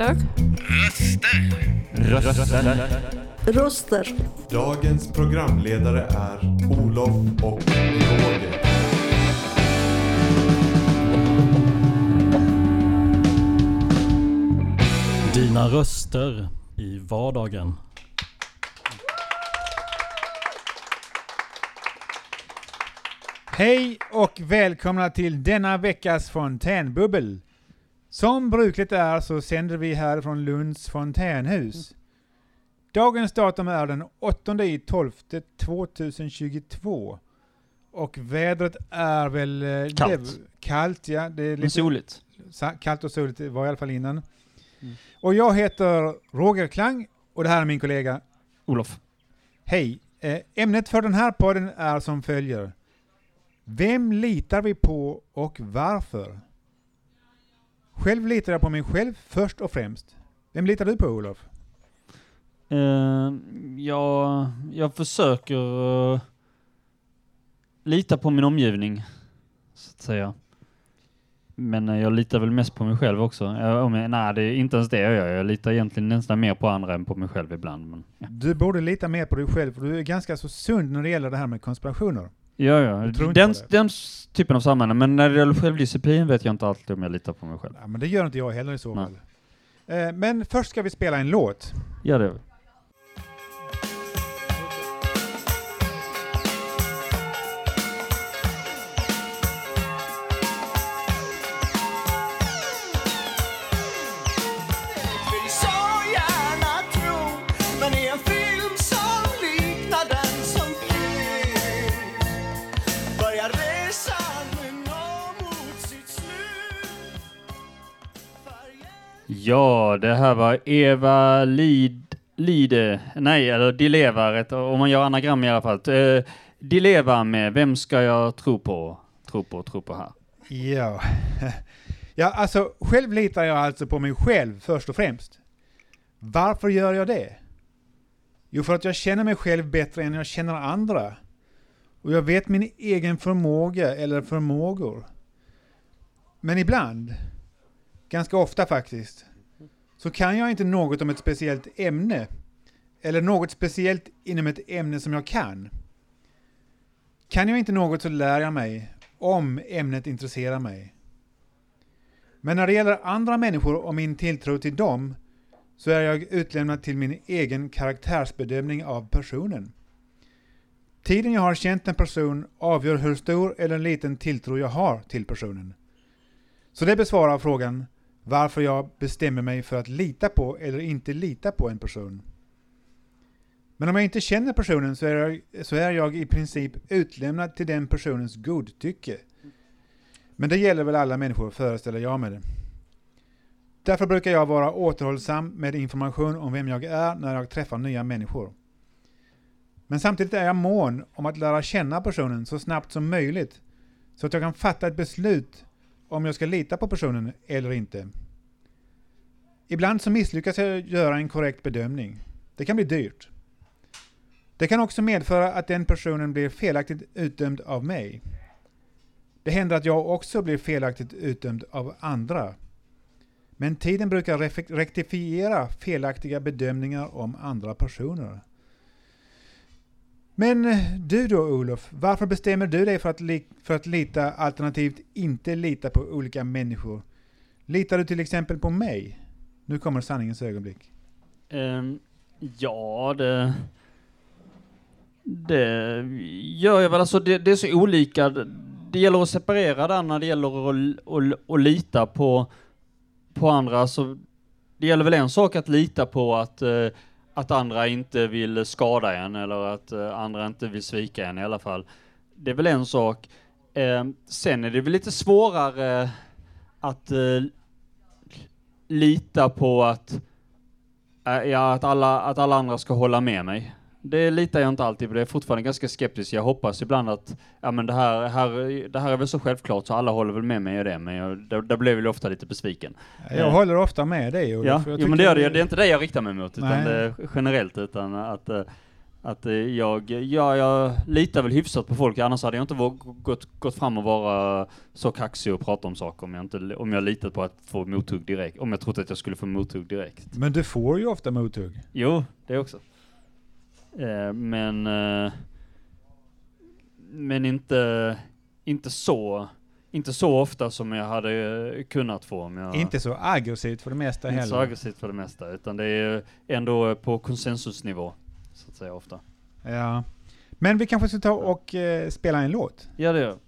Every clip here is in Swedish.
Röster. Röster. Röster. Röster. Dagens programledare är Olof och Roger. Dina röster i vardagen. Hej och välkomna till denna veckas fontänbubbel. Som brukligt är så sänder vi här från Lunds fontänhus. Dagens datum är den 8 i 12 2022. Och vädret är väl... eh, Kallt. det- kallt, ja. Det är lite soligt. kallt och soligt, det var i alla fall innan. Mm. Och jag heter Roger Klang och det här är min kollega. Olof. Hej! Eh, ämnet för den här podden är som följer. Vem litar vi på och varför? Själv litar jag på mig själv först och främst. Vem litar du på Olof? Uh, jag, jag försöker uh, lita på min omgivning, så att säga. Men eh, jag litar väl mest på mig själv också. Jag, om jag, nej, det är inte ens det jag gör. Jag litar egentligen nästan mer på andra än på mig själv ibland. Men, ja. Du borde lita mer på dig själv för du är ganska så sund när det gäller det här med konspirationer. Ja, ja. Den, den typen av sammanhang. Men när det gäller självdisciplin vet jag inte alltid om jag litar på mig själv. Ja, men det gör inte jag heller i så fall. Eh, men först ska vi spela en låt. Ja, det gör. Vi Ja, det här var Eva Lid, Lide, nej, eller Dileva, rätt, om man gör anagram i alla fall. Uh, Dileva med Vem ska jag tro på, tro på, tro på här. Ja. ja, alltså själv litar jag alltså på mig själv först och främst. Varför gör jag det? Jo, för att jag känner mig själv bättre än jag känner andra. Och jag vet min egen förmåga eller förmågor. Men ibland, ganska ofta faktiskt, så kan jag inte något om ett speciellt ämne. Eller något speciellt inom ett ämne som jag kan. Kan jag inte något så lär jag mig om ämnet intresserar mig. Men när det gäller andra människor och min tilltro till dem så är jag utlämnad till min egen karaktärsbedömning av personen. Tiden jag har känt en person avgör hur stor eller liten tilltro jag har till personen. Så det besvarar frågan varför jag bestämmer mig för att lita på eller inte lita på en person. Men om jag inte känner personen så är, jag, så är jag i princip utlämnad till den personens godtycke. Men det gäller väl alla människor föreställer jag mig det. Därför brukar jag vara återhållsam med information om vem jag är när jag träffar nya människor. Men samtidigt är jag mån om att lära känna personen så snabbt som möjligt så att jag kan fatta ett beslut om jag ska lita på personen eller inte. Ibland så misslyckas jag göra en korrekt bedömning. Det kan bli dyrt. Det kan också medföra att den personen blir felaktigt utdömd av mig. Det händer att jag också blir felaktigt utdömd av andra. Men tiden brukar rektifiera felaktiga bedömningar om andra personer. Men eh, du då Olof, varför bestämmer du dig för att, li- för att lita alternativt inte lita på olika människor? Litar du till exempel på mig? Nu kommer sanningens ögonblick. Um, ja, det... Det gör jag väl. Alltså det, det är så olika. Det gäller att separera där när det gäller att, att, att lita på, på andra. Så det gäller väl en sak att lita på att, eh, att andra inte vill skada en eller att eh, andra inte vill svika en i alla fall. Det är väl en sak. Eh, sen är det väl lite svårare att eh, lita på att eh, Ja, att alla, att alla andra ska hålla med mig. Det litar jag inte alltid på, det är fortfarande ganska skeptisk. Jag hoppas ibland att, ja men det här, här, det här är väl så självklart så alla håller väl med mig i det, men jag, där, där blev jag ofta lite besviken. Jag Ja. håller ofta med dig Olof. Ja, Jag jo, men det, är det, det är inte det jag riktar mig mot, utan det generellt, utan att, eh, Att eh, jag, ja, jag litar väl hyfsat på folk, annars hade jag inte våg- gått, gått fram och vara så kaxig och prata om saker om jag inte, om jag litat på att få mothugg direkt, om jag trodde att jag skulle få mothugg direkt. Men du får ju ofta mothugg. Jo, det också. Eh, men, eh, men inte, inte så, inte så ofta som jag hade eh, kunnat få om jag Inte så aggressivt för det mesta inte så heller. aggressivt för det mesta, utan det är ändå på konsensusnivå, så att säga ofta. Ja. Men vi kanske ska ta och eh, spela en låt. Ja, det gör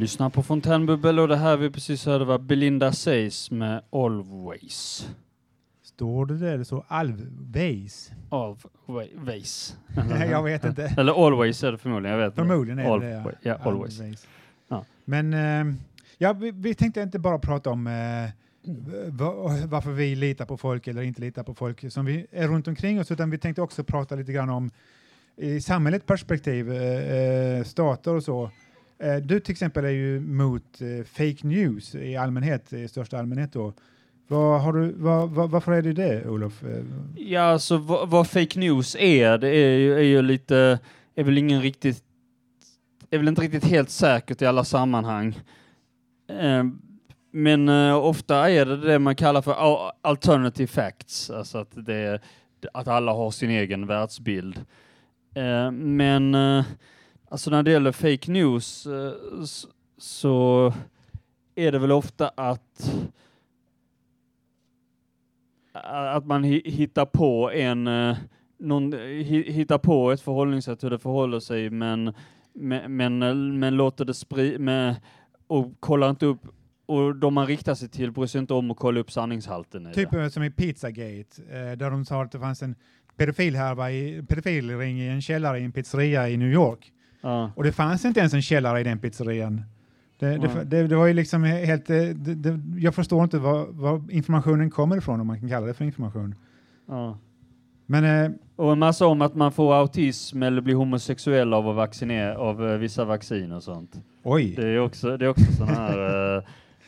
lyssnar på Fontänbubbel och det här vi precis hörde var Belinda Says med Always. Står det där så alvveis? Always. jag vet inte. Eller Always är det förmodligen, jag vet. Förmodligen är det Always. Ja, always. Alvveis. Ja. Men eh, ja, vi, vi tänkte inte bara prata om va- varför vi litar på folk eller inte litar på folk som vi är runt omkring oss, utan vi tänkte också prata lite grann om i samhällets perspektiv, eh, eh, stater och så. Eh, du till exempel är ju mot eh, fake news i allmänhet, i största allmänhet då. Var har du, var, var, varför är du det, Olof? Eh, ja, alltså vad, vad fake news är, det är ju, är ju lite, är väl ingen riktigt, är väl inte riktigt helt säkert i alla sammanhang. Men ofta är det det man kallar för alternative facts, alltså att det att alla har sin egen världsbild. Men alltså när det gäller fake news eh, så är det väl ofta att att man hi- hittar på en eh, någon, hi- hittar på ett förhållningssätt hur det förhåller sig men men, men, eh, men låter det spri med, och kollar inte upp och de man riktar sig till bryr sig inte om att kolla upp sanningshalten Typ det. eh, som i Pizzagate, eh, där de sa att det fanns en pedofilhärva i, pedofilring i en källare i en pizzeria i New York. Ja. Och det fanns inte ens en källare i den pizzerian. Det, det, det, det var ju liksom helt... eh, jag förstår inte var, var informationen kommer ifrån, om man kan kalla det för information. Ja. Men eh, Och en massa om att man får autism eller blir homosexuell av att vaccinera av eh, vissa vaccin och sånt. oj, Det är också, det är också sådana här, eh,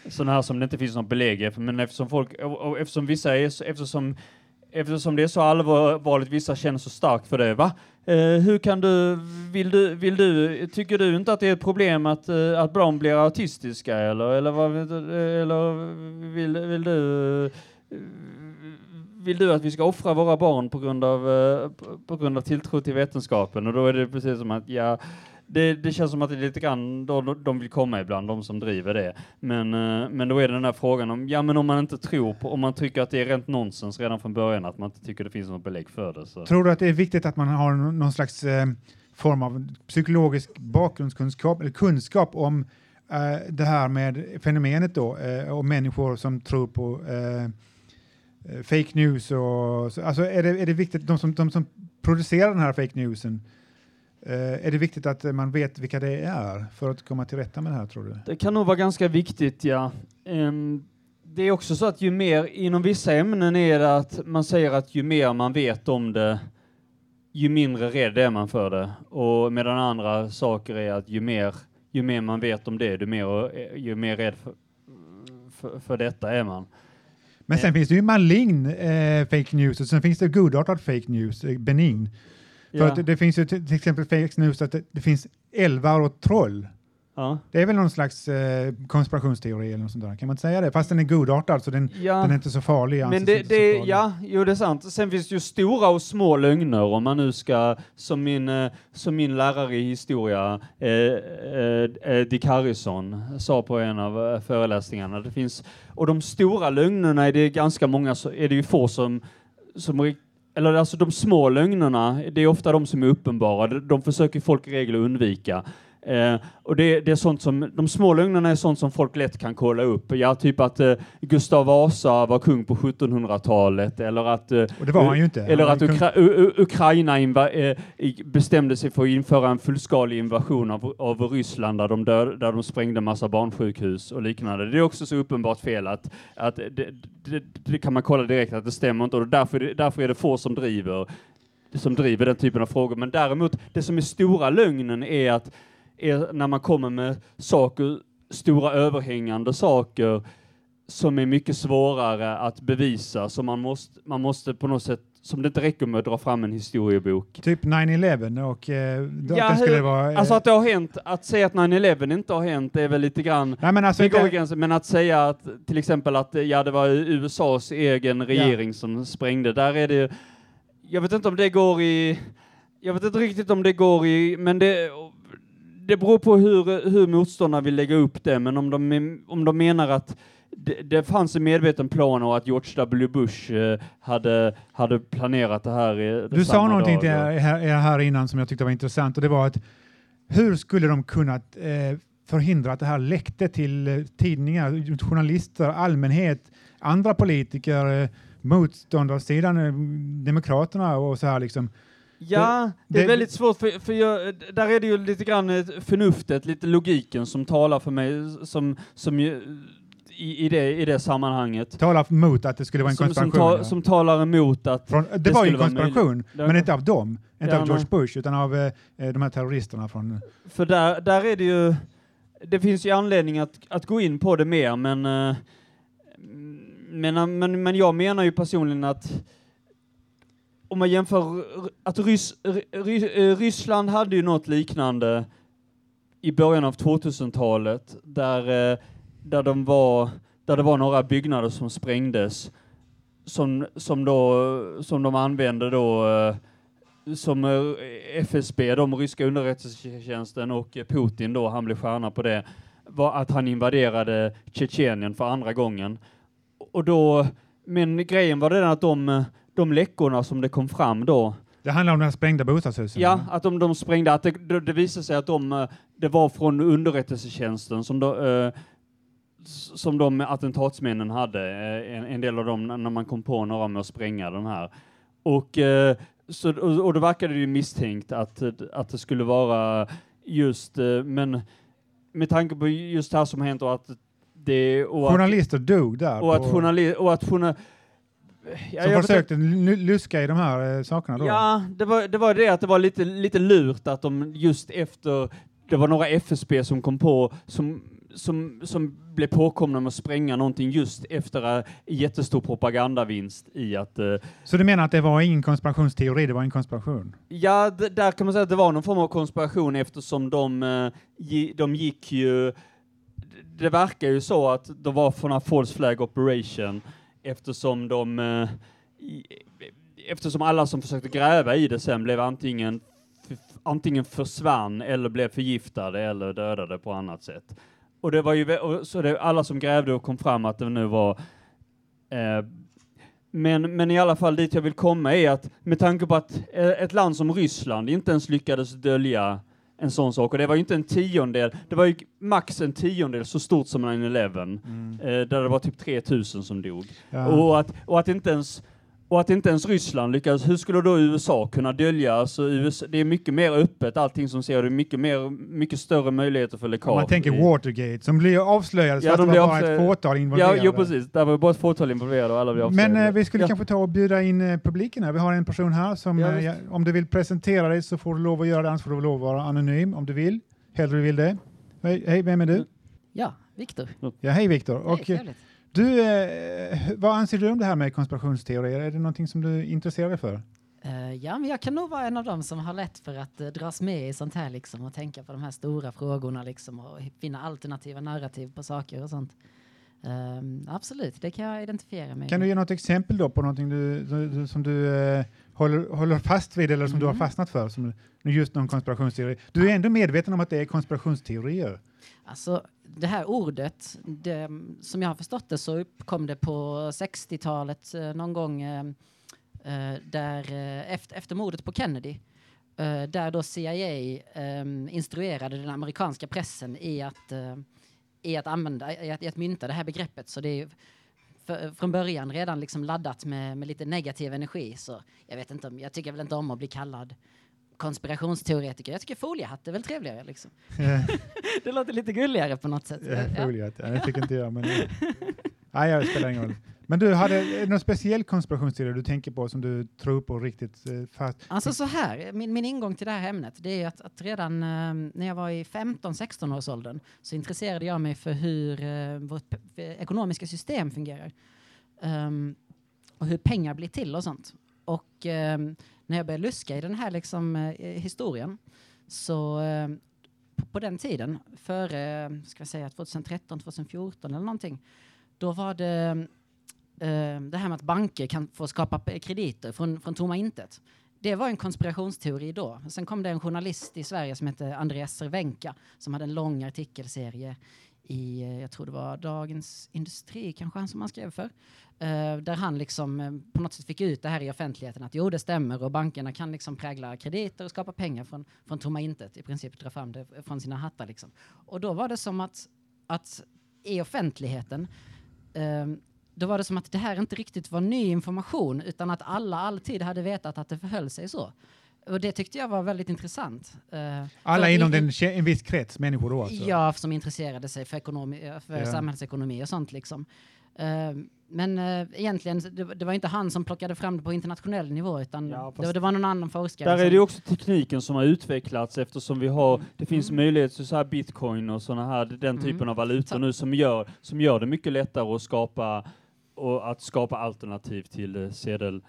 såna här som det inte finns något belägg för, men eftersom folk, och, och eftersom vissa är, eftersom, eftersom det är så allvarligt, vissa känner så starkt för det, va? Eh, hur kan du, vill du, vill du, tycker du inte att det är ett problem att, eh, att barn blir autistiska eller, eller vad, eller vill, vill du, vill du att vi ska offra våra barn på grund av, eh, på- på grund av tilltro till vetenskapen? Och då är det precis som att, ja, det, det känns som att det är lite grann då de vill komma ibland, de som driver det. Men, eh, men då är det den här frågan om, ja men om man inte tror på, om man tycker att det är rent nonsens redan från början, att man inte tycker det finns något belägg för det. Så. tror du att det är viktigt att man har någon slags eh, form av psykologisk bakgrundskunskap eller kunskap om eh, det här med fenomenet då eh, och människor som tror på eh, eh fake news och så, alltså är det, är det viktigt, de som, de som producerar den här fake newsen, eh, är det viktigt att eh, man vet vilka det är för att komma till rätta med det här tror du? Det kan nog vara ganska viktigt, ja. Ehm, det är också så att ju mer, inom vissa ämnen är det att man säger att ju mer man vet om det, ju mindre rädd är man för det. Och medan andra saker är att ju mer, ju mer man vet om det, ju mer, ju mer rädd för, för, för detta är man. Men sen Eh. finns det ju malign eh, fake news och sen finns det godartad fake news, eh, benign. För Ja. att det, finns ju till, exempel fake news att det, det finns älvar och troll. Ja. Det är väl någon slags eh, konspirationsteori eller något sånt där, kan man inte säga det? Fast den är godartad så den, Ja. den är inte så farlig. Men det, det, ja, jo det är sant. Sen finns det ju stora och små lögner om man nu ska, som min, eh, som min lärare i historia, eh, eh, eh, Dick Harrison, sa på en av eh, föreläsningarna. Det finns, och de stora lögnerna är det ganska många, så är det ju få som, som ri- eller alltså de små lögnerna, det är ofta de som är uppenbara. De, försöker folk i regel undvika. Eh, och det, det är sånt som, de små lögnerna är sånt som folk lätt kan kolla upp. Ja, typ att eh, Gustav Vasa var kung på 1700-talet eller att eh, Och det var han ju inte. eller att Ukra Ukraina eh, bestämde sig för att införa en fullskalig invasion av, av Ryssland där de, död, där de sprängde massa barnsjukhus och liknande. Det är också så uppenbart fel att, att det, det, det kan man kolla direkt att det stämmer inte och därför, därför är det få som driver, som driver den typen av frågor. Men däremot, det som är stora lögnen är att är när man kommer med saker, stora överhängande saker som är mycket svårare att bevisa, så man måste, man måste på något sätt, som det inte räcker med att dra fram en historiebok. Typ 9-11 och eh, Ja, det skulle hur- vara... eh, Alltså att det har hänt, att säga att 9-11 inte har hänt är väl lite grann nej, men alltså det men att säga att till exempel att ja, det var USAs egen regering som sprängde, där är det jag vet inte om det går i, jag vet inte riktigt om det går i, men det, det beror på hur, hur motståndarna vill lägga upp det, men om de, om de menar att det, det fanns en medveten plan och att George W. Bush eh, hade, hade planerat det här. du sa någonting till här, här innan som jag tyckte var intressant och det var att hur skulle de kunnat eh, förhindra att det här läckte till eh, tidningar, journalister, allmänhet, andra politiker, eh, motståndarsidan, demokraterna och så här liksom. Ja, det är det- väldigt svårt för, för jag, där är det ju lite grann förnuftet, lite logiken som talar för mig som, som ju, i, i, det, i det sammanhanget. Tala mot att det skulle vara en Som, som, konspiration. ta, ja. som talar emot att Från, det, det var ju en konspiration, men inte av dem. Inte Ja, av George. Bush, utan av eh, de här terroristerna från... För där, där är det ju, det finns ju anledning att, att gå in på det mer, men, eh, men, men, men jag menar ju personligen att om man jämför att Rys, Ry, eh, Ryssland hade ju något liknande i början av 2000-talet där, eh, där, de var, där det var några byggnader som sprängdes som, som, då, som de använde då eh, som FSB, de ryska underrättelsetjänsten och Putin då, han blev stjärna på det, var att han invaderade Tjetjenien för andra gången. Och då, men grejen var den att de, de läckorna som det kom fram då, Det handlar om de här sprängda bostadshusen. ja, att de, de sprängde, att det, det, det visade sig att de, eh, det var från underrättelsetjänsten som då, eh, som de attentatsmännen hade, eh, en, en del av dem, när man kom på några med att spränga den här. Och, så, och, då verkade det ju misstänkt att, att det skulle vara just, men med tanke på just det här som hänt och att det... Och att, Journalister dog där. och att journali- och att journal... Ja, som jag försökte lu- luska i de här eh, sakerna då. Ja, det var, det var det att det var lite, lite lurt att de just efter, det var några FSB som kom på, som, som, som blev påkomna med att spränga någonting just efter uh, jättestor propagandavinst i att, eh, Så du menar att det var ingen konspirationsteori, det var en konspiration? ja, där kan man säga att det var någon form av konspiration eftersom de, eh, gi- de gick ju, det verkar ju så att de var från en false flag operation eftersom de, eh, eftersom alla som försökte gräva i det sen blev antingen, antingen försvann eller blev förgiftade eller dödade på annat sätt. Och det var ju, så det, alla som grävde och kom fram att det nu var eh, men, men i alla fall dit jag vill komma är att med tanke på att eh, ett land som Ryssland inte ens lyckades dölja en sån sak, och det var ju inte en tiondel, det var ju max en tiondel så stort som 9-11, eh, där det var typ 3000 som dog. Ja. Och, att, och, att inte ens, och att inte ens Ryssland lyckades, hur skulle då USA kunna dölja? Alltså USA, det är mycket mer öppet allting som ser, det är mycket, mer, mycket större möjligheter för läckage. Man tänker Watergate, som blir avslöjades Ja, för att de det var bara ett avslöjade. fåtal involverade. Ja, jo precis. Där var bara ett fåtal involverade och alla blev avslöjade. Men eh, vi skulle ja. kanske ta och bjuda in eh, publiken här. Vi har en person här som, Ja, eh, om du vill presentera dig så får du lov att göra det, annars får du lov att vara anonym om du vill. Hellre du vill det. Hej, hej vem är du? Ja, Viktor. Ja, hej Viktor. Hej, eh, trevligt du, eh, vad anser du om det här med konspirationsteorier? Är det någonting som du intresserar dig för? Uh, ja, men jag kan nog vara en av dem som har lätt för att uh, dras med i sånt här liksom och tänka på de här stora frågorna liksom och finna alternativa narrativ på saker och sånt. Ehm, absolut, det kan jag identifiera mig Kan du ge något exempel då på någonting du, du, du, som du eh, håller, håller fast vid eller som du har Mm. fastnat för? Som, just någon konspirationsteori. Du är ändå medveten om att det är konspirationsteorier. Alltså, det här ordet, det, som jag har förstått det så uppkom det på 60-talet eh, någon gång eh, eh, där eh, efter, efter mordet på Kennedy eh, där då CIA instruerade den amerikanska pressen i att, i att använda, i att, i att mynta det här begreppet. Så det är för, från början redan liksom laddat med, med lite negativ energi. Så jag vet inte om, jag tycker väl inte om att bli kallad konspirationsteoretiker. Jag tycker foliehatt är väl trevligare liksom. det låter lite gulligare på något sätt. Ja, foliet, ja, det tycker inte jag. Men, nej, jag spelar ingen roll. Men du, hade är det någon speciell konspirationsteori du tänker på som du tror på riktigt eh, fast? Alltså så här, min, min ingång till det här ämnet, det är att, att redan eh, när jag var i 15-16 års åldern så intresserade jag mig för hur eh, vårt ekonomiska system fungerar. Um, och hur pengar blir till och sånt. Och ehm, när jag började luska i den här liksom, eh, historien så eh, på, på den tiden, före ska jag säga 2013, 2014 eller någonting, då var det eh, det här med att banker kan få skapa krediter från, från tomma intet. Det var en konspirationsteori då. Sen kom det en journalist i Sverige som hette Andreas Cervenka som hade en lång artikelserie i, jag tror det var Dagens Industri kanske han som han skrev för. Eh, där han liksom eh, på något sätt fick ut det här i offentligheten att jo det stämmer och bankerna kan liksom prägla krediter och skapa pengar från, från tomma intet. I princip dra fram det från sina hattar liksom. Och då var det som att, att i offentligheten då var det som att det här inte riktigt var ny information utan att alla alltid hade vetat att det förhöll sig så. Och det tyckte jag var väldigt intressant. Eh, Alla inom i- den, en viss krets människor då alltså? Ja, som intresserade sig för, ekonomi, för Ja. samhällsekonomi och sånt liksom. Eh, men uh, egentligen, det, det var inte han som plockade fram det på internationell nivå utan Ja, det, var någon annan forskare. Där är det ju också tekniken som har utvecklats eftersom vi har, det finns Mm. möjlighet till så här bitcoin och sådana här, den typen Mm. av valutor Så- nu som gör, som gör det mycket lättare att skapa, och att skapa alternativ till eh, sedel,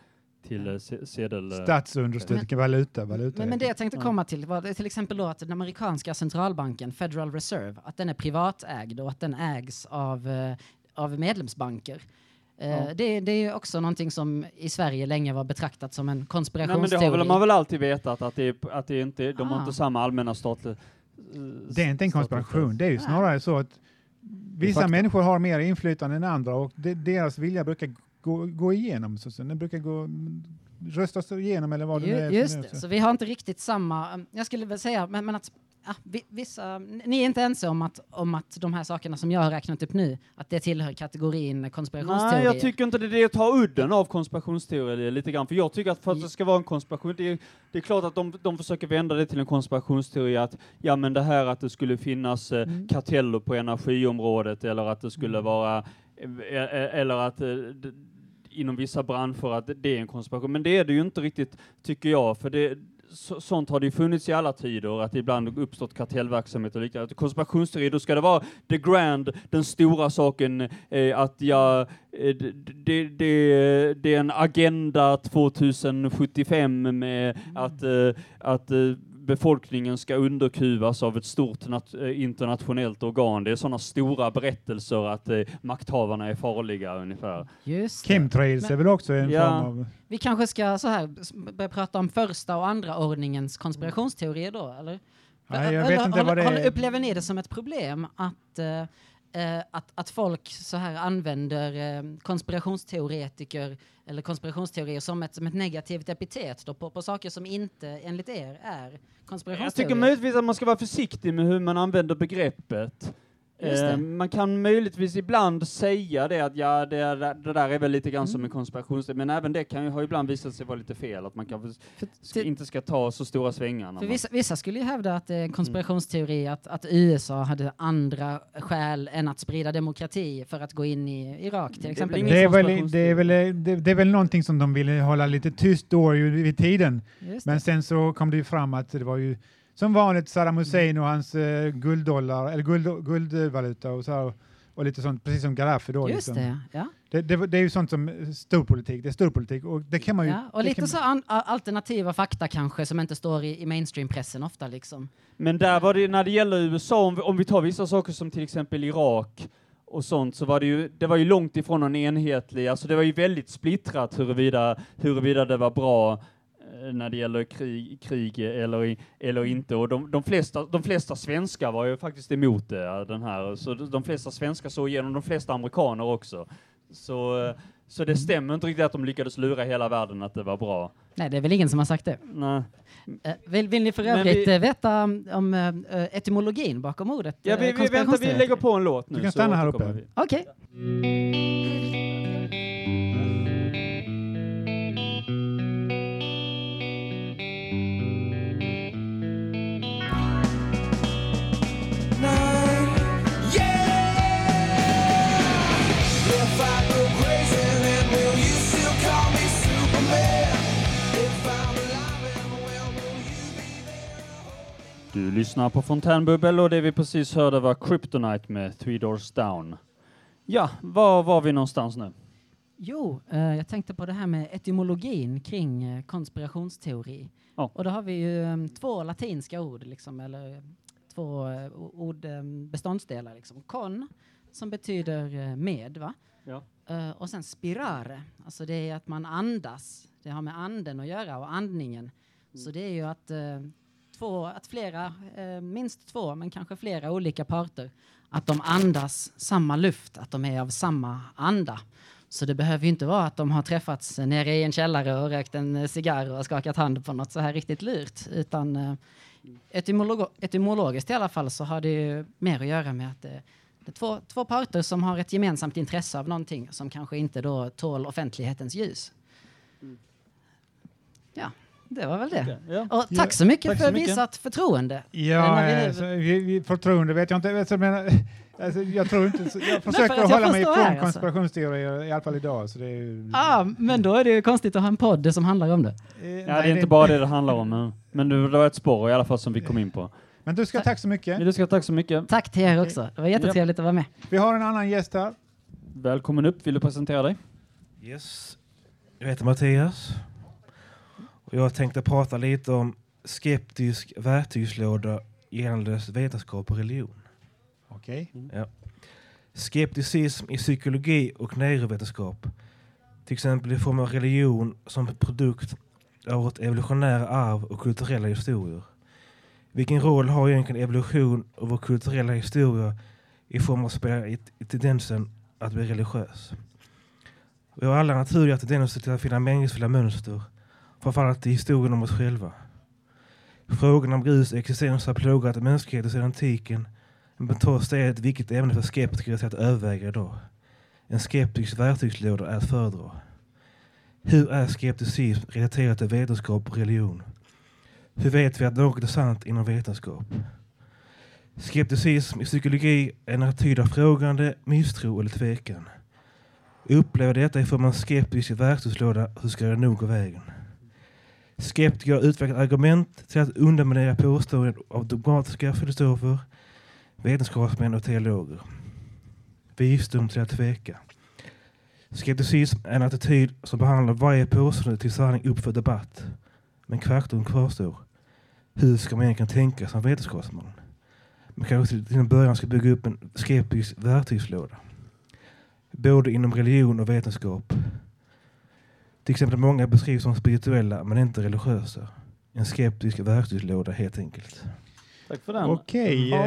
till eh, se- sedel... eh, Statsunderstödd valuta, valuta. Men, men det jag tänkte komma till var till exempel då att den amerikanska centralbanken, Federal Reserve, att den är privatägd och att den ägs av, eh, av medlemsbanker. Eh, Ja. det, det är också någonting som i Sverige länge var betraktat som en Nej, men det konspirationsteori. har väl, man har väl alltid vetat att det, är, att det inte, de har Ah. inte samma allmänna statliga... Det är inte en konspiration, det är ju snarare så att vissa människor har mer inflytande än andra och de, deras vilja brukar gå, gå igenom. Så, den brukar gå, röstas igenom eller vad det nu är. Ju, just det, så. vi har inte riktigt samma, jag skulle väl säga, men, men att ja, vi, vissa, ni är inte ense om att, om att de här sakerna som jag har räknat upp nu, att det tillhör kategorin konspirationsteorier? Nej, jag tycker inte det är det att ta udden av konspirationsteorier lite grann, för jag tycker att för att det ska vara en konspiration, det är, det är klart att de, de försöker vända det till en konspirationsteori att, ja men det här att det skulle finnas eh, Mm. karteller på energiområdet eller att det skulle Mm. vara, eh, eh, eller att eh, inom vissa branscher att det är en konspiration, men det är det ju inte riktigt, tycker jag, för det så, sånt har det ju funnits i alla tider, att det ibland uppstått kartellverksamhet och liknande. Konspirationsteori, då ska det vara the grand, den stora saken, eh, att jag, eh, det, det, det, är en agenda 2075 med att, eh, att eh, befolkningen ska underkuvas av ett stort eh, internationellt organ. Det är sådana stora berättelser att eh, makthavarna är farliga ungefär. Just. Chemtrails är väl också en Ja. form av... Vi kanske ska så här börja prata om första och andra ordningens konspirationsteorier då, eller? Nej, jag Eller vet inte håller- vad det är. Upplever ni det som ett problem att, eh, eh, att, att folk så här använder eh, konspirationsteoretiker eller konspirationsteorier som ett, som ett negativt epitet då på, på saker som inte enligt er är Jag konspirationsteorier? tycker möjligtvis att man ska vara försiktig med hur man använder begreppet. Eh, man kan möjligtvis ibland säga det att ja, det, det där är väl lite grann som Mm. en konspirationsteori, men även det kan ju ha ibland visat sig vara lite fel, att man kanske ska, inte ska ta så stora svängar. För vissa, vissa skulle ju hävda att det är en konspirationsteori att, att USA hade andra skäl än att sprida demokrati för att gå in i Irak till Det är exempel. väl Det är, väl, det, är väl, det, det är väl någonting som de ville hålla lite tyst då ju vid tiden. Men sen så kom det ju fram att det var ju som vanligt Saddam Hussein och hans eh, gulddollar, eller guld, guldvaluta och så här, och lite sånt, precis som Gaddafi då. Just liksom. det, ja. Det, det, det är ju sånt som eh, storpolitik, det är storpolitik och det kan man ju... ja. Och lite så an, alternativa fakta kanske som inte står i, i mainstreampressen ofta liksom. Men där var det, när det gäller USA, om vi, om vi tar vissa saker som till exempel Irak och sånt, så var det ju, det var ju långt ifrån någon enhetlig, alltså det var ju väldigt splittrat huruvida, huruvida det var bra när det gäller krig, krig eller, eller inte. Och de, de, flesta, de flesta svenskar var ju faktiskt emot det, den här. Så de, flesta svenskar såg igenom, de flesta amerikaner också. Så, Så det stämmer inte riktigt att de lyckades lura hela världen att det var bra. Nej, det är väl ingen som har sagt det. Nej. Eh, vill, vill ni för övrigt vi- eh, veta om, eh, etymologin bakom ordet? Ja, vi, vi väntar, vi lägger på en låt nu. Du kan stanna här uppe. Okej. If Du lyssnar på Fontänbubbel och det vi precis hörde var Kryptonite med Three Doors Down. Ja, var var vi någonstans nu? Jo, eh, jag tänkte på det här med etymologin kring eh, konspirationsteori. Ja. Och då har vi ju eh, två latinska ord, liksom, eller eh, två o- ord, eh, beståndsdelar. Liksom. Con, som betyder eh, med, va? Ja. Eh, och sen spirare, alltså det är att man andas. Det har med anden att göra och andningen. Så det är ju att, två, att flera, eh, minst två, men kanske flera olika parter, att de andas samma luft, att de är av samma anda. Så det behöver ju inte vara att de har träffats nere i en källare och rökt en cigarr och skakat hand på något så här riktigt lurt. Utan eh, etymologiskt i alla fall så har det ju mer att göra med att det, det är två, två parter som har ett gemensamt intresse av någonting som kanske inte då tål offentlighetens ljus. Ja, det var väl det. Ja. Och Ja, tack så mycket tack för så mycket. visat förtroende. Ja, vi alltså, vi, vi, förtroende vet jag inte. Alltså, men, alltså, jag tror inte... så- Jag för försöker att jag hålla mig ifrån alltså. konspirationsteorier, i alla fall idag. Så det är, ju- Ah, men då är det ju konstigt att ha en podd som handlar om det. Eh, Ja, nej, det är inte bara det det handlar om. men- Men det var ett spår i alla fall som vi kom in på. Men du ska tack så mycket. Du ska tack så mycket. Tack till er också. Det var jättetrevligt att vara med. Vi har en annan gäst här. Välkommen upp. Vill du presentera dig? Yes. Jag heter Mattias. Och jag tänkte prata lite om skeptisk verktygslåda gällande vetenskap och religion. Okej. Skepticism i psykologi och neurovetenskap. Till exempel i form av religion som produkt av vårt evolutionära arv och kulturella historier. Vilken roll har egentligen evolution och vår kulturella historia i form av spela i, i tendensen att bli religiös? Vi har alla naturliga tendenser till att finna meningsfulla mönster, framförallt i historien om oss själva. Frågan om Guds existens har plågat mänskligheten sedan antiken, men trots det är ett viktigt ämne för skeptiker att överväga idag. En skeptisk verktygslåda är att föredra. Hur är skepticism relaterat till vetenskap och religion? Hur vet vi att något är sant inom vetenskap? Skepticism i psykologi är en attityd av frågande, misstro eller tvekan. Upplever detta i form av en skeptisk verktygslåda så ska det nog gå vägen. Skeptiker har utvecklat argument till att underminera påståenden av dogmatiska filosofer, vetenskapsmän och teologer. Visdom till att tveka. Skepticism är en attityd som behandlar varje påstående till sanning upp för debatt. Men faktum kvarstår. Hur ska man egentligen tänka som vetenskapsman? Man kanske till en början ska bygga upp en skeptisk verktygslåda. Både inom religion och vetenskap. Till exempel många beskrivs som spirituella men inte religiösa. En skeptisk verktygslåda helt enkelt. Tack för den. Okej. Ja.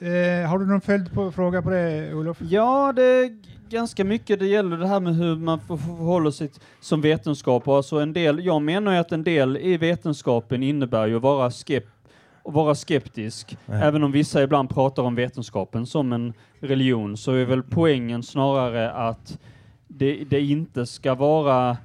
eh, eh, har du någon följdfråga på det, Olof? Ja, det är ganska mycket. Det gäller det här med hur man förhåller sig som vetenskap. Alltså en del, jag menar ju att en del i vetenskapen innebär ju att vara, skep, att vara skeptisk. Ja. Även om vissa ibland pratar om vetenskapen som en religion så är väl poängen snarare att det, det inte ska vara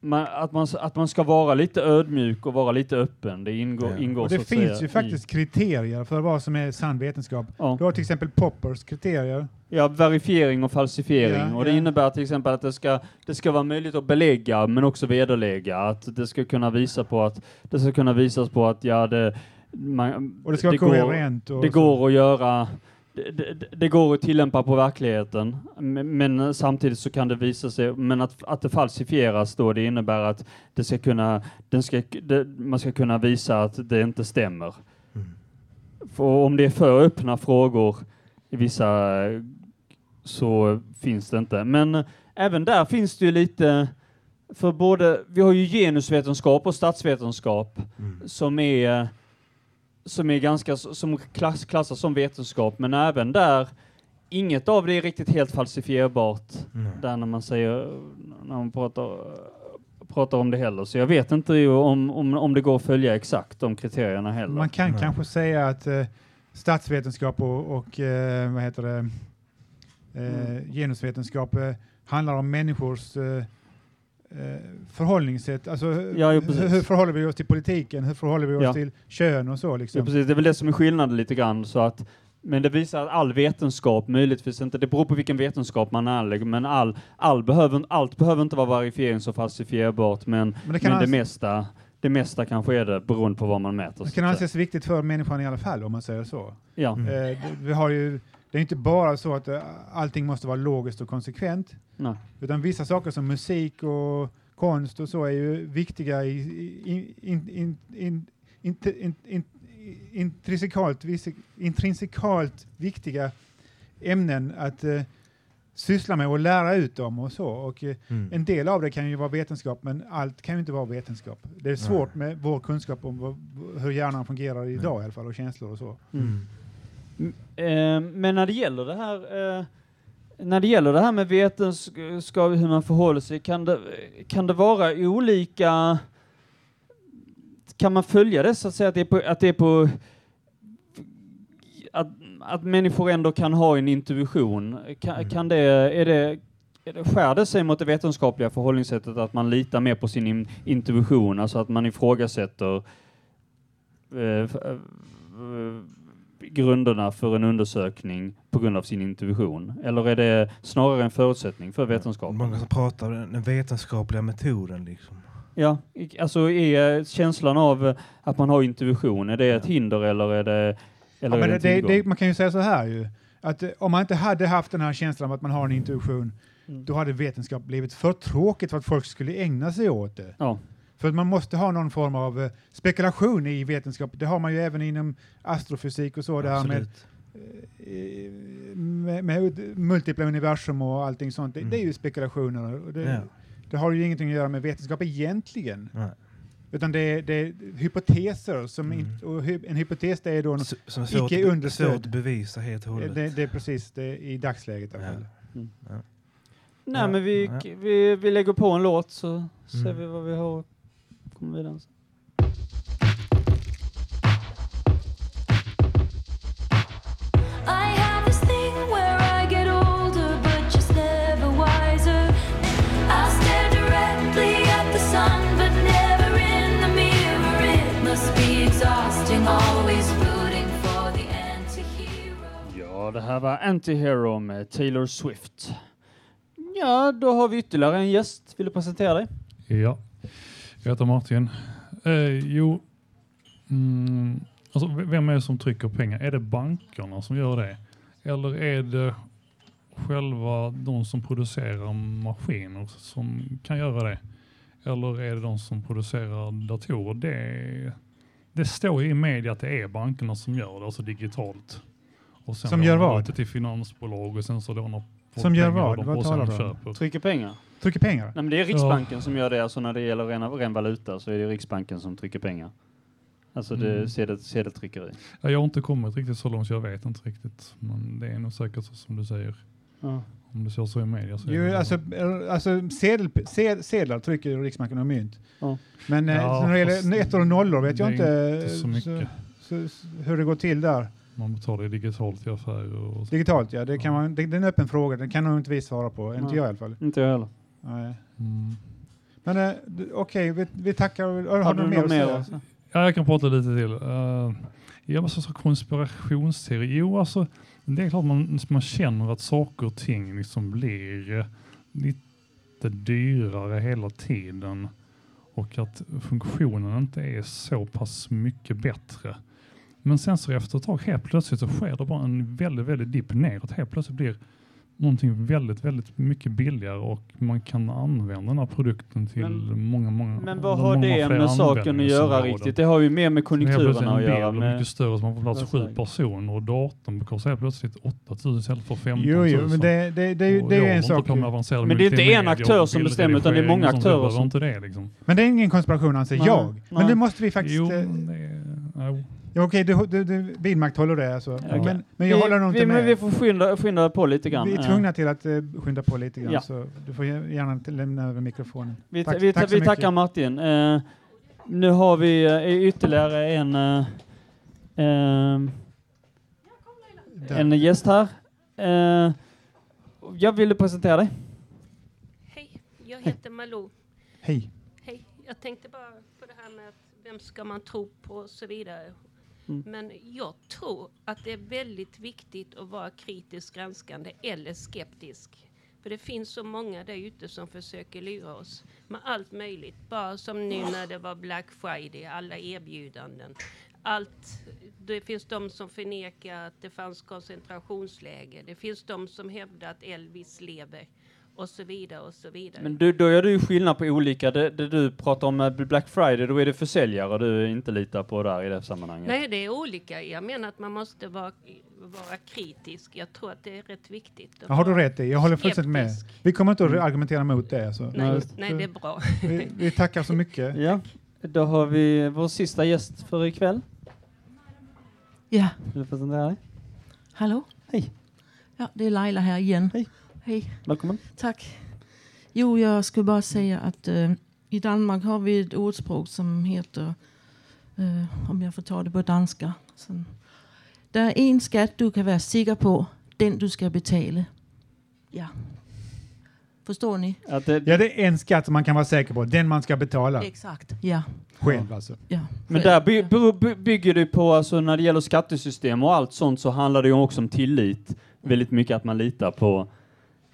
man, att, man, att man ska vara lite ödmjuk och vara lite öppen. Det ingår, Ja. ingår Och så det finns säga ju i- faktiskt kriterier för vad som är sann vetenskap. Ja. Du har till exempel Poppers kriterier. Ja, verifiering och falsifiering. Ja, och det ja. innebär till exempel att det ska, det ska vara möjligt att belägga men också vederlägga. Att det ska kunna visa på att, det ska kunna visas på att ja, det, man, Och det ska vara går, koherent. Och det så. går att göra, det, det, det går att tillämpa på verkligheten. Men, men samtidigt så kan det visa sig, men att, att det falsifieras då, det innebär att det ska kunna, den ska, det, man ska kunna visa att det inte stämmer. Mm. För om det är för öppna frågor i vissa så finns det inte. Men även där finns det ju lite, för både, vi har ju genusvetenskap och statsvetenskap Mm. som är som är ganska som klass, klassas som vetenskap, men även där inget av det är riktigt helt falsifierbart Nej. där när man säger, när man pratar, pratar om det heller. Så jag vet inte ju om, om, om det går att följa exakt de kriterierna heller. Man kan Nej. kanske säga att eh, statsvetenskap och, och eh, vad heter det, eh, Mm. genusvetenskap eh, handlar om människors eh, förhållningssätt. Alltså, Ja, jo, hur, förhåller vi oss till politiken? Hur förhåller vi oss Ja. till kön och så? Liksom. Ja, precis. Det är väl det som är skillnaden lite grann. Så att, men det visar att all vetenskap, möjligtvis inte, det beror på vilken vetenskap man anlägger, men all, all behöver, allt behöver inte vara verifierings och falsifierbart, men, Men det men det, mesta, det mesta kanske är det, beroende på vad man mäter. det kan anses viktigt för människan i alla fall, om man säger så. Ja. Mm. Eh, vi har ju, det är inte bara så att eh, allting måste vara logiskt och konsekvent, Nej. utan vissa saker som musik och konst och så är ju viktiga i, i, in, in, in, in, in, in, intrinsikalt, intrinsikalt viktiga ämnen att eh, syssla med och lära ut dem och så. Och, eh, Mm. en del av det kan ju vara vetenskap, men allt kan ju inte vara vetenskap. Det är svårt med vår kunskap om vad, hur hjärnan fungerar idag i alla fall, och känslor och så. Mm. M- Eh, men när det gäller det här eh, när det gäller det här med vetenskap, hur man förhåller sig, kan det, kan det vara olika kan man följa det så att säga att det är på, att det är på att, att människor ändå kan ha en intuition? Kan, Mm. kan det, är det, är det, skär det sig mot det vetenskapliga förhållningssättet att man litar mer på sin in, intuition, alltså att man ifrågasätter eh, f- eh, grunderna för en undersökning på grund av sin intuition? Eller är det snarare en förutsättning för vetenskap? Många som pratar om den vetenskapliga metoden. Liksom. Ja, alltså är känslan av att man har intuition, är det ett hinder eller är det, eller Ja, är men det det, det, man kan ju säga så här ju, att eh, om man inte hade haft den här känslan av att man har en intuition, Mm. då hade vetenskap blivit för tråkigt för att folk skulle ägna sig åt det. Ja. För att man måste ha någon form av eh, spekulation i vetenskap. Det har man ju även inom astrofysik och så, det här med, Absolut. eh, med, med multipla universum och allting sånt. Det, Mm. det är ju spekulationer. Och det, Ja. det har ju ingenting att göra med vetenskap egentligen. Nej. Utan det är, det är hypoteser. Som Mm. inte- och hy, en hypotes det är då en, S- Som är svårt, icke understödd. svårt att bevisa helt och hållet. det, det är precis det i dagsläget. i alla Ja. Nej, Ja, men vi, ja. vi, vi lägger på en låt så ser Mm. vi vad vi har. Kommer vidare. sen. I have this thing where I get older, but just never wiser. I stare directly at the sun, but never in the mirror. It must be exhausting, always rooting for the anti-hero. Ja, det här var Antihero med Taylor Swift. Ja, då har vi ytterligare en gäst. Vill du presentera dig? Ja, jag heter Martin. Eh, jo, mm, alltså, vem är det som trycker pengar? Är det bankerna som gör det? Eller är det själva de som producerar maskiner som kan göra det? Eller är det de som producerar datorer? Det, det står ju i media att det är bankerna som gör det, alltså digitalt. Och sen Som gör vad? till finansbolag och sen så lånar folk Som gör vad? Vad och sen talar du om? Trycker pengar? Trycker pengar? Nej, men det är Riksbanken som gör det. Alltså när det gäller ren, ren valuta så är det Riksbanken som trycker pengar. Alltså det Mm. sedel, sedeltryckeri. Ja, Jag har inte kommit riktigt så långt så jag vet inte riktigt. Men det är nog säkert så som du säger. Ja. Om det står så i media så är Jo, det alltså, eh, alltså sedel, sed, sedlar trycker Riksbanken och mynt. Ja. Men eh, Ja, när det gäller ettor och nollor vet jag det inte, inte eh, så mycket. så, så, hur det går till där. Man betalar ju digitalt i affärer och så. Digitalt ja, det, kan man, det, det är en öppen fråga. Den kan nog inte vi svara på. Inte jag i alla fall. Inte jag heller. Nej. Mm. Men eh, okej, vi, vi tackar. Har, Har du du mer mer? att säga? Ja, jag kan prata lite till. Uh, ja, vad så konspirationsteori? Jo, alltså det är klart man, man känner att saker och ting liksom blir eh, lite dyrare hela tiden och att funktionen inte är så pass mycket bättre. Men sen så efter ett tag helt plötsligt så sker det bara en väldigt, väldigt dipp neråt. Helt plötsligt blir någonting väldigt, väldigt mycket billigare och man kan använda den här produkten till Men- många, många Men vad många har det med saken att göra riktigt? Det har ju mer med Så konjunkturerna att göra. och Med, mycket större som har på plats sju personer och datorn kostar plötsligt 8000 istället för 15 000. Jo, jo, men det, det, det, är det är en sak. Men det är inte en aktör som bestämmer, utan det är många aktörer som- inte det liksom. Men det är ingen konspiration anser Nej, jag. Men det måste vi faktiskt... Jo, Ja, Okej, du, du, du vidmakthåller det alltså. Okej. Men, men jag vi, håller nog vi, inte men med. vi får skynda, skynda på lite grann. Vi är tvungna till att uh, skynda på lite grann, Ja. så du får gärna till- lämna över mikrofonen. Vi, Tack- vi, tack vi tackar Martin. Eh, nu har vi eh, ytterligare en, eh, eh, Där. en gäst här. Jag ville presentera dig. Hej, jag heter Malou. Hej. Hej, jag tänkte bara på det här med vem ska man tro på och så vidare. Mm. Men jag tror att det är väldigt viktigt att vara kritiskt granskande eller skeptisk. För det finns så många där ute som försöker lura oss med allt möjligt. Bara som nu när det var Black Friday, alla erbjudanden. Allt, det finns de som förnekar att det fanns koncentrationsläger. Det finns de som hävdar att Elvis lever. Och så vidare och så vidare. Men du, då gör du ju skillnad på olika. Det, det du pratar om med Black Friday, då är det försäljare du inte litar på där i det sammanhanget. Nej, det är olika. Jag menar att man måste vara, vara kritisk. Jag tror att det är rätt viktigt. att Ja, har du rätt i. Jag håller fullständigt med. Vi kommer inte att argumentera mot det. Alltså. Nej, Så- nej, det är bra. Vi, vi tackar så mycket. Ja, då har vi vår sista gäst för ikväll. Ja, Vill du presentera dig? hallå? Hej. Ja, det är Laila här igen. Hej. Hej, Välkommen. tack. Jo, jag skulle bara säga att eh, i Danmark har vi ett ordspråk som heter, eh, om jag får ta det på danska. Sådan. Der er en skat, du kan være sikker på, den du skal betale. Ja. Förstår ni? Att det, Ja, det är en skatt som man kan vara säker på. Den man ska betala Exakt. Ja. själv alltså. ja. Men där by, by, by, bygger det på, alltså när det gäller skattesystem och allt sånt så handlar det ju också om tillit. Väldigt mycket att man litar på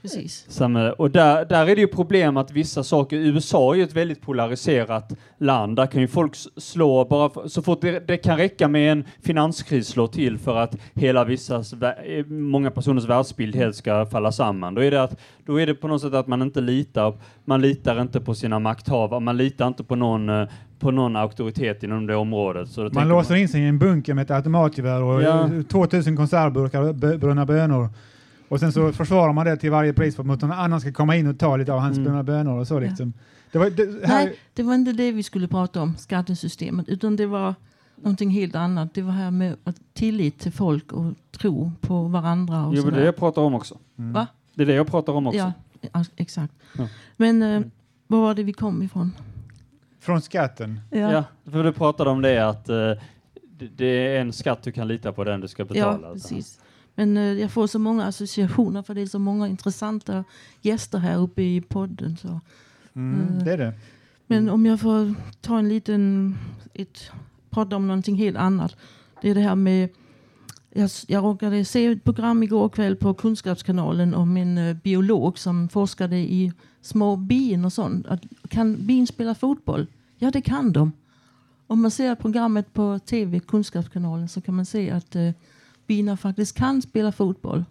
Precis. samhället. Och där, där är det ju problem att vissa saker, USA är ju ett väldigt polariserat land. Där kan ju folk slå bara, för, så fort det, det kan räcka med en finanskris slå till för att hela vissas, eh, många personers världsbild helt ska falla samman. Då är det att, då är det på något sätt att man inte litar, man litar inte på sina makthavare, man litar inte på någon eh, på någon auktoritet inom det området. Så Man låser in sig i en bunker med ett automatgevär och Ja. eh, 2000 konservburkar bö- brunna bönor. Och sen så försvarar man det till varje pris för att någon annan ska komma in och ta lite av hans Mm. bönor och så liksom. Det var, det, här, Nej, det var inte det vi skulle prata om, skattesystemet, utan det var någonting helt annat. Det var här med att tillit till folk och tro på varandra och Jo, det är det jag pratar om också. Mm. Va? Det är det jag pratar om också. Ja, ja, exakt. Ja. Men eh, var var det vi kom ifrån? Från skatten. Ja. för du pratade om det att eh, det, det är en skatt du kan lita på, den du ska betala. Ja, precis. Men eh, jag får så många associationer för det är så många intressanta gäster här uppe i podden. Så. Mm, Mm. det är det. Men om jag får ta en liten, ett, prata om någonting helt annat. Det är det här med, jag, jag råkade se ett program igår kväll på Kunskapskanalen om en eh, biolog som forskade i små bin och sånt. Att, kan bin spela fotboll? Ja, det kan de. Om man ser programmet på tv, Kunskapskanalen, så kan man se att bina faktiskt kan spela fotboll.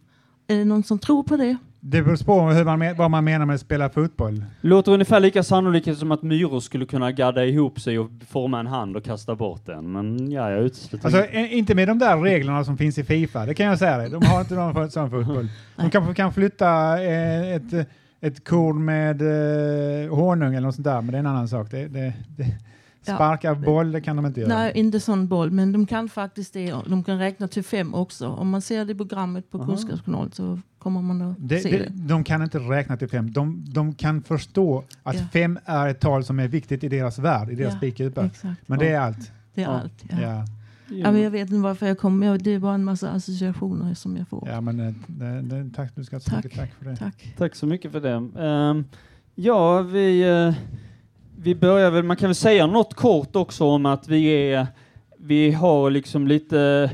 Är det någon som tror på det? Det beror på hur man, vad man menar med att spela fotboll. Låter ungefär lika sannolikt som att myror skulle kunna gadda ihop sig och forma en hand och kasta bort den. Men ja, jag utesluter Alltså, inte. inte med de där reglerna som finns i Fifa, det kan jag säga dig. De har inte någon sån fotboll. De kanske kan flytta eh, ett, ett korn med eh, honung eller något sånt där, men det är en annan sak. Det, det, det, Ja. sparka boll, det kan de inte göra. Nej, inte sån boll, men de kan faktiskt det. De kan räkna till fem också. Om man ser det programmet på Aha. Kunskapskanalen så kommer man att Det, se det, det. de kan inte räkna till fem. De, de kan förstå att Ja. fem är ett tal som är viktigt i deras värld, i deras Ja, spikupa. Men det är allt. Det är Ja. allt. Ja. Ja, Ja, men jag vet inte varför jag kom. Ja, det är bara en massa associationer som jag får. ja men eh, det, det, tack, du ska Tack. mycket tack för det. Tack. Tack så mycket för det. Ehm, ja, vi, eh, vi börjar väl, man kan väl säga något kort också om att vi är, vi har liksom lite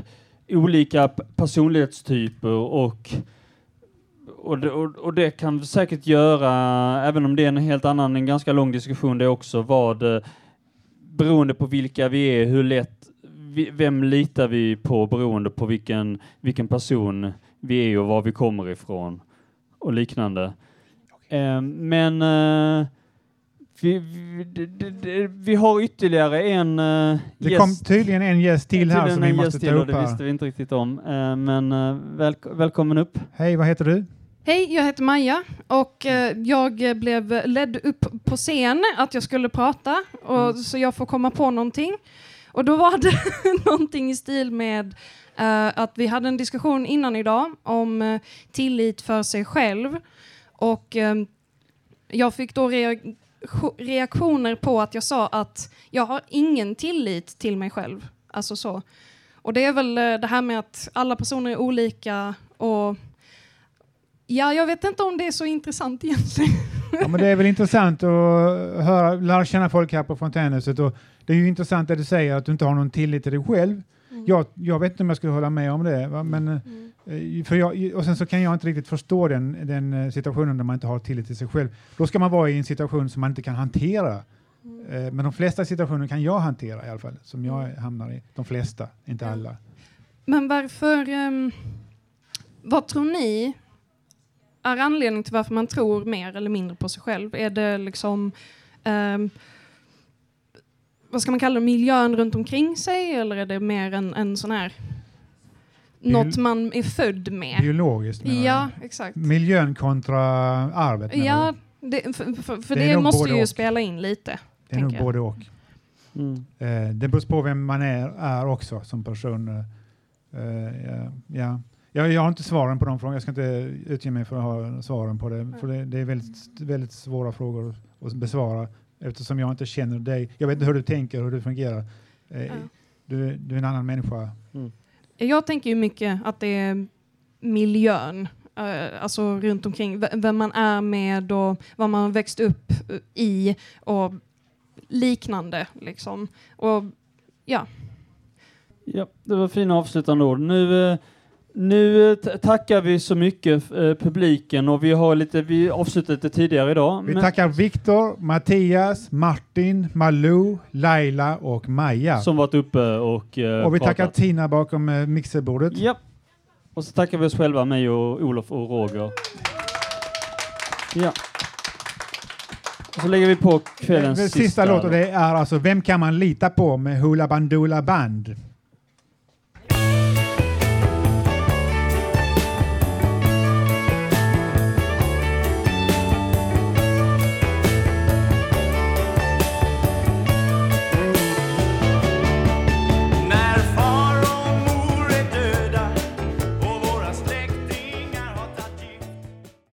olika personlighetstyper och och det, och, och det kan säkert göra, även om det är en helt annan, en ganska lång diskussion det också, vad eh, beroende på vilka vi är, hur lätt, vem litar vi på beroende på vilken, vilken person vi är och var vi kommer ifrån och liknande. Eh, men eh, vi, vi, det- det- det- vi har ytterligare en uh, Det kom tydligen en gäst till här som vi måste gäst ta upp det visste vi inte riktigt om. Eh, men uh, välk- välkommen upp. Hej, vad heter du? Hej, jag heter Maja och eh, jag blev ledd upp på scen att jag skulle prata och, så jag får komma på någonting. Och då var det någonting i stil med eh, att vi hade en diskussion innan idag om eh, tillit för sig själv. Och eh, jag fick då rea- reaktioner på att jag sa att jag har ingen tillit till mig själv. Alltså så. Och det är väl eh, det här med att alla personer är olika och ja, jag vet inte om det är så intressant egentligen. Ja, men det är väl intressant att höra, lära känna folk här på Fontänhuset. Och det är ju intressant det du säger, att du inte har någon tillit till dig själv. Jag, jag vet inte om jag skulle hålla med om det. Va? Men, eh, för jag, och sen så kan jag inte riktigt förstå den, den eh, situationen där man inte har tillit till sig själv. Då ska man vara i en situation som man inte kan hantera. Eh, Men de flesta situationer kan jag hantera i alla fall, som jag hamnar i. De flesta, inte alla. Men varför... ehm, vad tror ni är anledningen till varför man tror mer eller mindre på sig själv? Är det liksom... ehm, vad ska man kalla det? Miljön runt omkring sig? Eller är det mer en, en sån här... Något man är född med? Biologiskt menar Ja, du? exakt. Miljön kontra arvet Ja, det, för, för, för Det det, måste ju och. spela in lite. Det är nog jag. både och. Eh, det beror på vem man är, är också som person. Eh, ja, ja. Jag, jag har inte svaren på de frågorna. Jag ska inte utge mig för att ha svaren på det. För det, det är väldigt, väldigt svåra frågor att besvara eftersom jag inte känner dig. Jag vet inte hur du tänker, hur du fungerar. Eh, du, du är en annan människa. Jag tänker ju mycket att det är miljön, eh, alltså runt omkring, vem man är med och vad man har växt upp eh, i och liknande. Liksom. Och ja, Ja, det var fina avslutande ord. Nu, eh, nu eh, tackar vi så mycket eh, publiken och vi har lite, vi avslutade lite tidigare idag. Vi men- tackar Viktor, Mattias, Martin, Malou, Laila och Maja. Som varit uppe och eh, och vi tackar pratat. Tina bakom eh, mixerbordet. Ja. Och så tackar vi oss själva, mig och Olof och Roger. Ja. Och så lägger vi på kvällens Den sista, låt och det är alltså Vem kan man lita på med Hoola Bandoola Band.